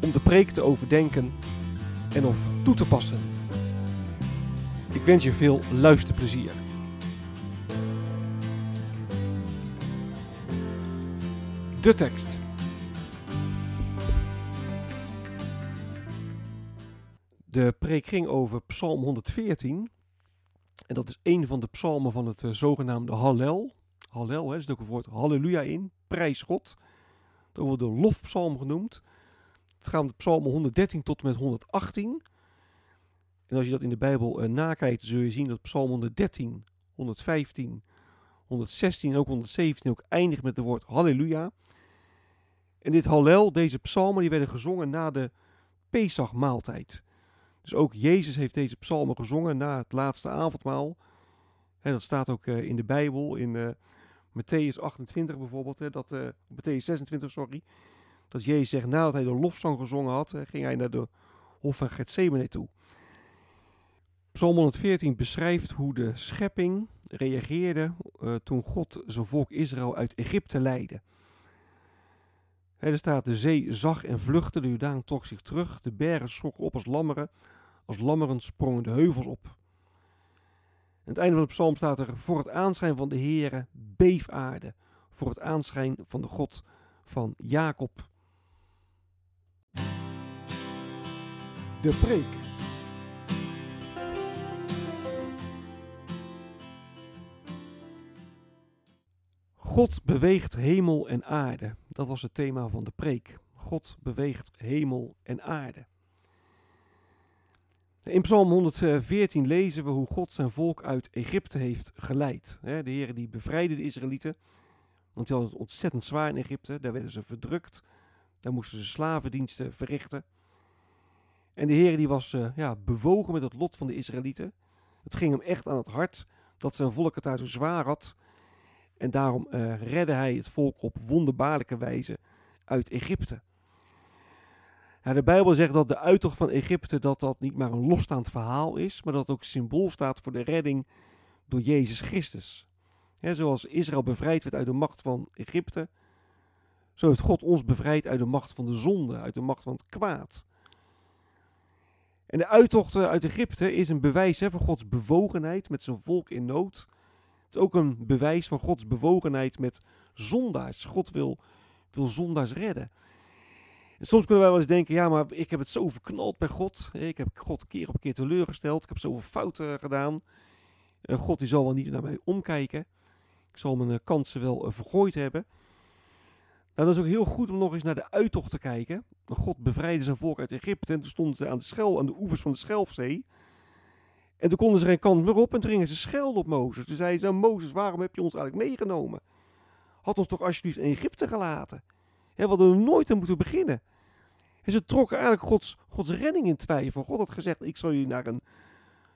om de preek te overdenken en of toe te passen. Ik wens je veel luisterplezier. De tekst. De preek ging over Psalm 114. En dat is een van de psalmen van het uh, zogenaamde Hallel. Hallel, hè, er zit ook een woord halleluja in, prijs God. Dat wordt de lofpsalm genoemd. Het gaat om de psalmen 113 tot en met 118. En als je dat in de Bijbel uh, nakijkt, zul je zien dat psalm 113, 115, 116 en ook 117 ook eindigt met het woord halleluja. En dit hallel, deze psalmen, die werden gezongen na de Pesachmaaltijd. Dus ook Jezus heeft deze psalmen gezongen na het laatste avondmaal. Dat staat ook uh, in de Bijbel, in uh, Matthäus 28 bijvoorbeeld, dat, uh, Matthäus 26, sorry. Dat Jezus zegt, nadat hij de lofzang gezongen had, ging hij naar de hof van Gethsemane toe. Psalm 114 beschrijft hoe de schepping reageerde toen God zijn volk Israël uit Egypte leidde. er staat, de zee zag en vluchtte, de Jordaan trok zich terug, de bergen schrokken op als lammeren, als lammeren sprongen de heuvels op. Aan het einde van de psalm staat er, voor het aanschijn van de Heere beef aarde, voor het aanschijn van de God van Jacob. De preek. God beweegt hemel en aarde. Dat was het thema van de preek. God beweegt hemel en aarde. In Psalm 114 lezen we hoe God zijn volk uit Egypte heeft geleid. De Heer die bevrijdde de Israëlieten, want die hadden het ontzettend zwaar in Egypte. Daar werden ze verdrukt, daar moesten ze slavendiensten verrichten. En de Heer die was uh, ja, bewogen met het lot van de Israëlieten. Het ging hem echt aan het hart dat zijn volk het daar zo zwaar had. En daarom uh, redde hij het volk op wonderbaarlijke wijze uit Egypte. De Bijbel zegt dat de uittocht van Egypte dat dat niet maar een losstaand verhaal is, maar dat het ook symbool staat voor de redding door Jezus Christus. zoals Israël bevrijd werd uit de macht van Egypte, zo heeft God ons bevrijd uit de macht van de zonde, uit de macht van het kwaad. En de uittocht uit Egypte is een bewijs hè, van Gods bewogenheid met zijn volk in nood. Het is ook een bewijs van Gods bewogenheid met zondaars. God wil, wil zondaars redden. En soms kunnen wij wel eens denken, ja, maar ik heb het zo verknald bij God. Ik heb God keer op keer teleurgesteld. Ik heb zoveel fouten gedaan. God die zal wel niet naar mij omkijken. Ik zal mijn eh, kansen wel vergooid hebben. Nou, dat is ook heel goed om nog eens naar de uittocht te kijken. God bevrijdde zijn volk uit Egypte en toen stonden ze aan de, schel, aan de oevers van de Schelfzee. En toen konden ze geen kant meer op en toen gingen ze schelden op Mozes. Toen zeiden ze, Mozes, waarom heb je ons eigenlijk meegenomen? Had ons toch alsjeblieft in Egypte gelaten? He, we hadden er nooit aan moeten beginnen. En ze trokken eigenlijk Gods, Gods redding in twijfel. God had gezegd, ik zal jullie naar, een,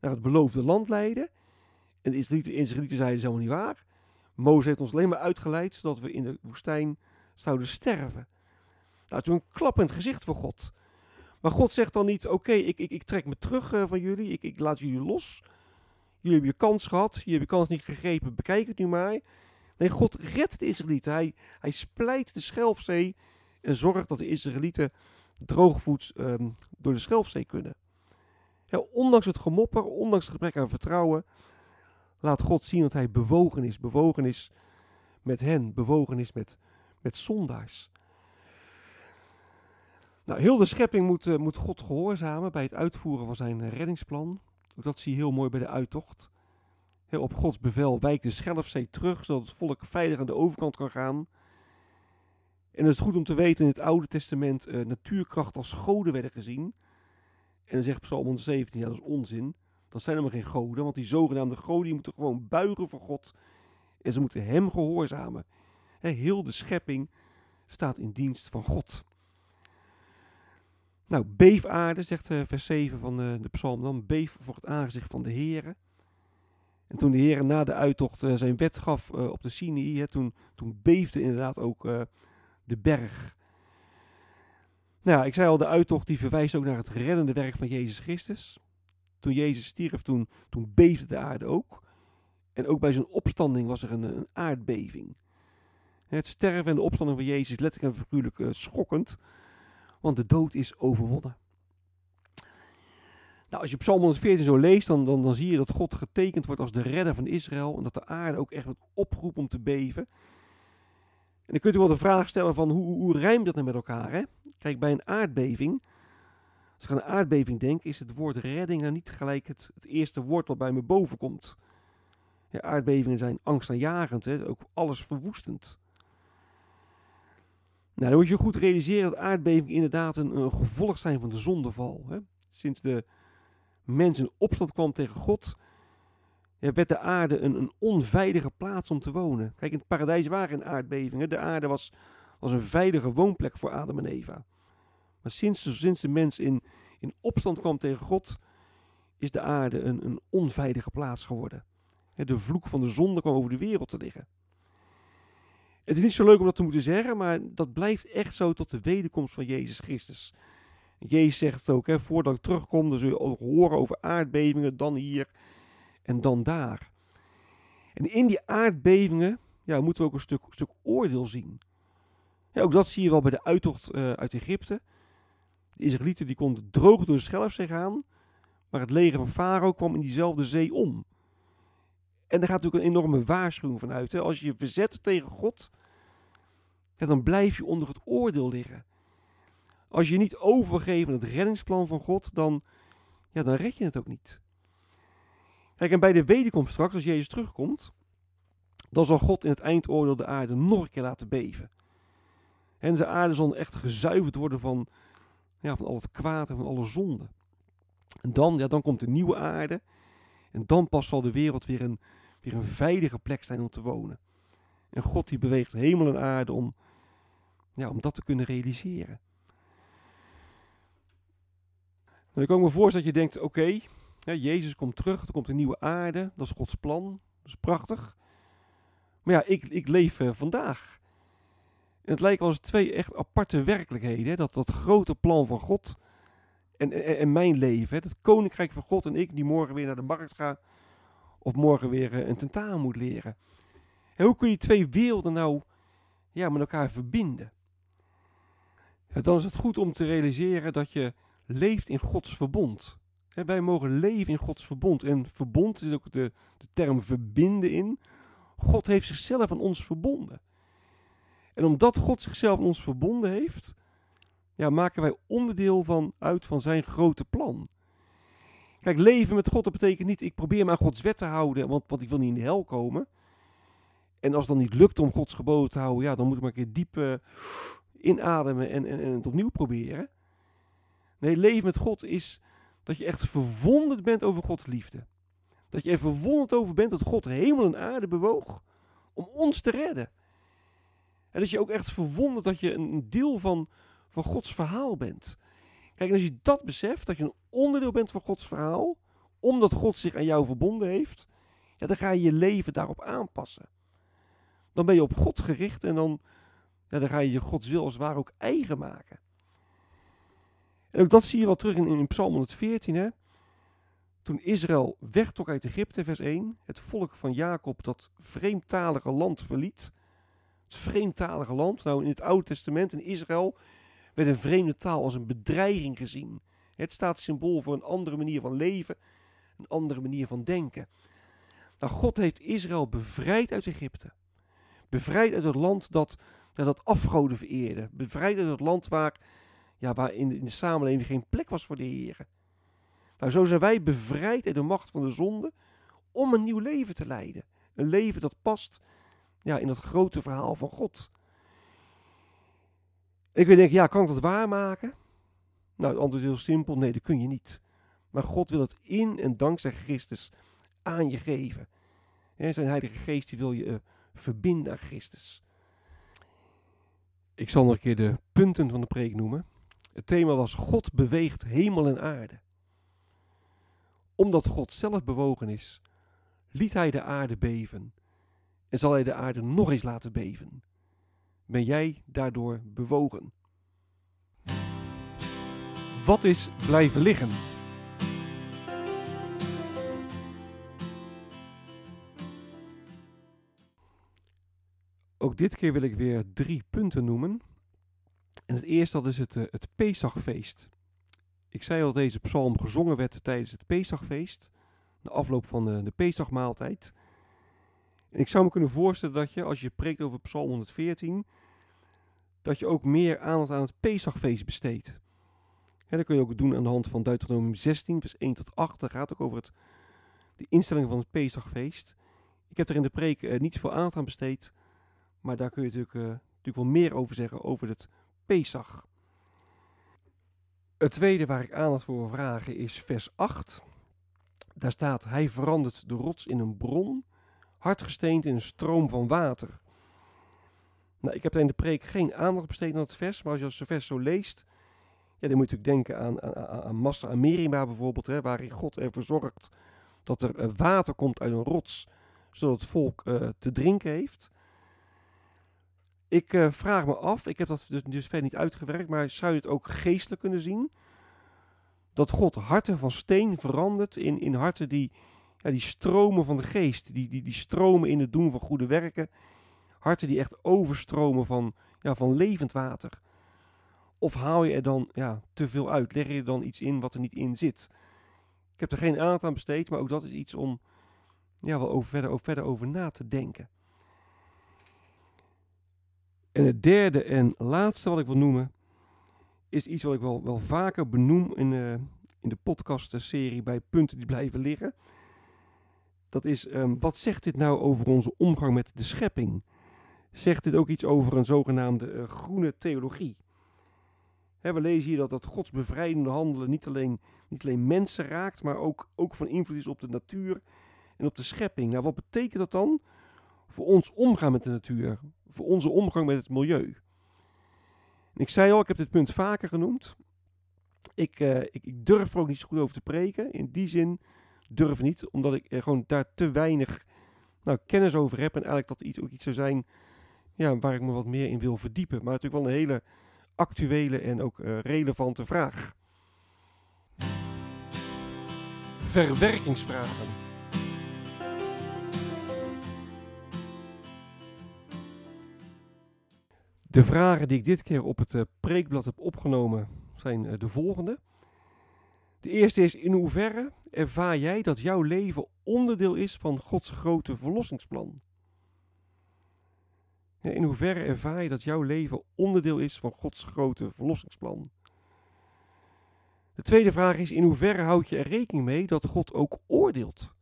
naar het beloofde land leiden. En de Israëlieten zeiden, dat helemaal niet waar. Mozes heeft ons alleen maar uitgeleid, zodat we in de woestijn zouden sterven. Nou, een klap in het gezicht voor God. Maar God zegt dan niet, oké, ik, ik, ik trek me terug uh, van jullie, ik, ik laat jullie los. Jullie hebben je kans gehad, jullie hebben je kans niet gegrepen, bekijk het nu maar. Nee, God redt de Israëlieten. Hij, hij splijt de Schelfzee en zorgt dat de Israëlieten droogvoets um, door de Schelfzee kunnen. Ja, ondanks het gemopper, ondanks het gebrek aan vertrouwen, laat God zien dat hij bewogen is. Bewogen is met hen, bewogen is met, met zondaars. Nou, heel de schepping moet, uh, moet God gehoorzamen bij het uitvoeren van zijn reddingsplan. Ook dat zie je heel mooi bij de uittocht. Heel op Gods bevel wijkt de Schelfzee terug, zodat het volk veilig aan de overkant kan gaan. En het is goed om te weten in het Oude Testament uh, natuurkracht als goden werden gezien. En dan zegt Psalm 117, ja dat is onzin. Dat zijn helemaal geen goden, want die zogenaamde goden die moeten gewoon buigen voor God. En ze moeten hem gehoorzamen. He, heel de schepping staat in dienst van God. Nou, beef aarde, zegt uh, vers 7 van uh, de psalm dan. Beef voor het aangezicht van de Heeren. En toen de Heer na de uittocht uh, zijn wet gaf op de Sinai, toen, toen beefde inderdaad ook de berg. Nou ik zei al, de uittocht die verwijst ook naar het reddende werk van Jezus Christus. Toen Jezus stierf, toen, toen beefde de aarde ook. En ook bij zijn opstanding was er een, een aardbeving. Het sterven en de opstanding van Jezus is letterlijk en figuurlijk uh, schokkend. Want de dood is overwonnen. Nou, als je Psalm 114 zo leest, dan, dan, dan zie je dat God getekend wordt als de redder van Israël. En dat de aarde ook echt wordt oproept om te beven. En dan kunt u wel de vraag stellen van hoe, hoe rijmt dat nou met elkaar? Hè? Kijk, bij een aardbeving, als ik aan een aardbeving denk, is het woord redding nou niet gelijk het, het eerste woord wat bij me boven komt. Ja, aardbevingen zijn angstaanjagend, hè? ook alles verwoestend. Nou, dan moet je goed realiseren dat aardbevingen inderdaad een, gevolg zijn van de zondeval. Hè? Sinds de mens in opstand kwam tegen God, werd de aarde een, een onveilige plaats om te wonen. Kijk, in het paradijs waren aardbevingen. De aarde was, was een veilige woonplek voor Adam en Eva. Maar sinds, de, sinds de mens in, in opstand kwam tegen God, is de aarde een, een onveilige plaats geworden. De vloek van de zonde kwam over de wereld te liggen. Het is niet zo leuk om dat te moeten zeggen, maar dat blijft echt zo tot de wederkomst van Jezus Christus. Jezus zegt het ook, hè, voordat ik terugkom, dan zul je horen over aardbevingen, dan hier en dan daar. En in die aardbevingen ja, moeten we ook een stuk, stuk oordeel zien. Ja, ook dat zie je wel bij de uittocht uh, uit Egypte. De Israëlieten die konden droog door de Schelfzee gaan, maar het leger van Farao kwam in diezelfde zee om. En daar gaat natuurlijk een enorme waarschuwing van uit. Hè. Als je je verzet tegen God, dan blijf je onder het oordeel liggen. Als je niet overgeeft aan het reddingsplan van God, dan, ja, dan red je het ook niet. Kijk, en bij de wederkomst straks, als Jezus terugkomt, dan zal God in het eindoordeel de aarde nog een keer laten beven. En de aarde zal echt gezuiverd worden van, ja, van al het kwaad en van alle zonde. En dan, ja, dan komt de nieuwe aarde. En dan pas zal de wereld weer een, weer een veilige plek zijn om te wonen. En God die beweegt hemel en aarde om, ja, om dat te kunnen realiseren. En ik kan me voorstellen dat je denkt, oké, Jezus komt terug, er komt een nieuwe aarde, dat is Gods plan, dat is prachtig. Maar ja, ik, ik leef uh, vandaag. En het lijkt wel twee echt aparte werkelijkheden. Dat, dat grote plan van God en, mijn leven. Het koninkrijk van God en ik die morgen weer naar de markt ga. Of morgen weer uh, een tentamen moet leren. En hoe kun je die twee werelden nou ja, met elkaar verbinden? Ja, dan is het goed om te realiseren dat je leeft in Gods verbond wij mogen leven in Gods verbond. En verbond is ook de, de term verbinden in. God heeft zichzelf aan ons verbonden. En omdat God zichzelf aan ons verbonden heeft, ja, maken wij onderdeel van, uit van zijn grote plan. Kijk, leven met God, dat betekent niet, ik probeer maar Gods wet te houden, want, want ik wil niet in de hel komen. En als het dan niet lukt om Gods geboden te houden, ja, dan moet ik maar een keer diep uh, inademen en, en, en het opnieuw proberen. Nee, leven met God is dat je echt verwonderd bent over Gods liefde. Dat je er verwonderd over bent dat God hemel en aarde bewoog om ons te redden. En dat je ook echt verwonderd dat je een deel van, van Gods verhaal bent. Kijk, en als je dat beseft, dat je een onderdeel bent van Gods verhaal, omdat God zich aan jou verbonden heeft, ja, dan ga je je leven daarop aanpassen. Dan ben je op God gericht en dan, ja, dan ga je je Gods wil als het ware ook eigen maken. En ook dat zie je wel terug in, in Psalm 114. Hè? Toen Israël wegtrok uit Egypte, vers 1. Het volk van Jacob dat vreemdtalige land verliet. Het vreemdtalige land. Nou, in het Oude Testament, in Israël, werd een vreemde taal als een bedreiging gezien. Het staat symbool voor een andere manier van leven, een andere manier van denken. Nou, God heeft Israël bevrijd uit Egypte. Bevrijd uit het land dat, dat afgoden vereerde. Bevrijd uit het land waar ja, waar in, de samenleving geen plek was voor de Heer. Nou, zo zijn wij bevrijd uit de macht van de zonde om een nieuw leven te leiden. Een leven dat past ja, in dat grote verhaal van God. Ik wil denken, ja, kan ik dat waarmaken? Nou, het antwoord is heel simpel, nee, dat kun je niet. Maar God wil het in en dankzij Christus aan je geven. zijn Heilige Geest die wil je uh, verbinden aan Christus. Ik zal nog een keer de punten van de preek noemen. Het thema was God beweegt hemel en aarde. Omdat God zelf bewogen is, liet hij de aarde beven en zal hij de aarde nog eens laten beven. Ben jij daardoor bewogen? Wat is blijven liggen? Ook dit keer wil ik weer drie punten noemen. En het eerste dat is het, uh, het Pesachfeest. Ik zei al deze psalm gezongen werd tijdens het Pesachfeest. De afloop van de, de Pesachmaaltijd. En ik zou me kunnen voorstellen dat je, als je preekt over psalm 114, dat je ook meer aandacht aan het Pesachfeest besteedt. Dat kun je ook doen aan de hand van Deuteronomium 16, vers 1 tot 8. Dat gaat ook over het, de instelling van het Pesachfeest. Ik heb er in de preek uh, niet veel aandacht aan besteed. Maar daar kun je natuurlijk, uh, natuurlijk wel meer over zeggen, over het Pesach. Het tweede waar ik aandacht voor wil vragen is vers 8. Daar staat, hij verandert de rots in een bron, hardgesteend in een stroom van water. Nou, ik heb in de preek geen aandacht besteed aan het vers, maar als je het vers zo leest, ja, dan moet je natuurlijk denken aan, aan, aan Massa en Merima bijvoorbeeld, hè, waarin God ervoor zorgt dat er uh, water komt uit een rots, zodat het volk uh, te drinken heeft. Ik uh, vraag me af, ik heb dat dus, dus verder niet uitgewerkt, maar zou je het ook geestelijk kunnen zien? Dat God harten van steen verandert in, in harten die, ja, die stromen van de geest, die, die, die stromen in het doen van goede werken. Harten die echt overstromen van, ja, van levend water. Of haal je er dan ja, te veel uit? Leg je er dan iets in wat er niet in zit? Ik heb er geen aandacht aan besteed, maar ook dat is iets om ja, wel over, verder, over, verder over na te denken. En het derde en laatste wat ik wil noemen, is iets wat ik wel, wel vaker benoem in, uh, in de podcast-serie bij punten die blijven liggen. Dat is, um, wat zegt dit nou over onze omgang met de schepping? Zegt dit ook iets over een zogenaamde uh, groene theologie? He, we lezen hier dat, dat Gods bevrijdende handelen niet alleen, niet alleen mensen raakt, maar ook, ook van invloed is op de natuur en op de schepping. Nou, wat betekent dat dan voor ons omgaan met de natuur? Voor onze omgang met het milieu? Ik zei al, ik heb dit punt vaker genoemd. Ik, uh, ik, ik, durf er ook niet zo goed over te preken. In die zin durf niet, omdat ik gewoon daar te weinig nou, kennis over heb. En eigenlijk dat iets, ook iets zou zijn ja, waar ik me wat meer in wil verdiepen. Maar natuurlijk wel een hele actuele en ook uh, relevante vraag. Verwerkingsvragen. De vragen die ik dit keer op het uh, preekblad heb opgenomen zijn uh, de volgende. De eerste is: in hoeverre ervaar jij dat jouw leven onderdeel is van Gods grote verlossingsplan? In hoeverre ervaar je dat jouw leven onderdeel is van Gods grote verlossingsplan? De tweede vraag is: in hoeverre houd je er rekening mee dat God ook oordeelt?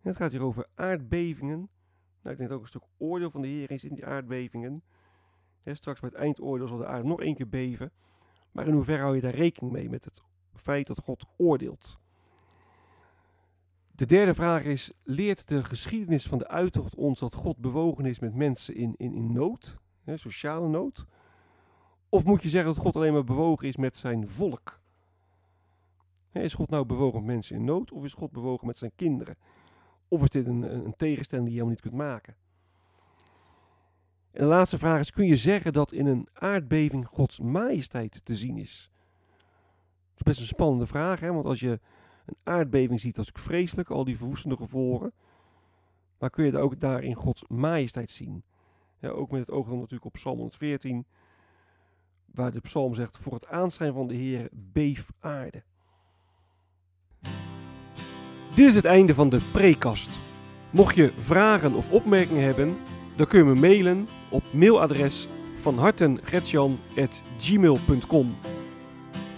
Het gaat hier over aardbevingen. Nou, ik denk dat ook een stuk oordeel van de Heer is in die aardbevingen. straks bij het eindoordeel zal de aarde nog één keer beven. Maar in hoeverre hou je daar rekening mee met het feit dat God oordeelt? De derde vraag is: leert de geschiedenis van de uittocht ons dat God bewogen is met mensen in, in, in nood, hè, sociale nood? Of moet je zeggen dat God alleen maar bewogen is met zijn volk? Hè, is God nou bewogen met mensen in nood of is God bewogen met zijn kinderen? Of is dit een, een tegenstelling die je helemaal niet kunt maken? En de laatste vraag is: kun je zeggen dat in een aardbeving Gods majesteit te zien is? Dat is best een spannende vraag, hè? want als je een aardbeving ziet, dat is vreselijk, al die verwoestende gevolgen. Maar kun je daar ook daarin Gods majesteit zien? Ja, ook met het oog dan natuurlijk op Psalm 114, waar de psalm zegt: Voor het aanschijn van de Heer beef aarde. Dit is het einde van de prekast. Mocht je vragen of opmerkingen hebben, dan kun je me mailen op mailadres van hartengretjan.gmail.com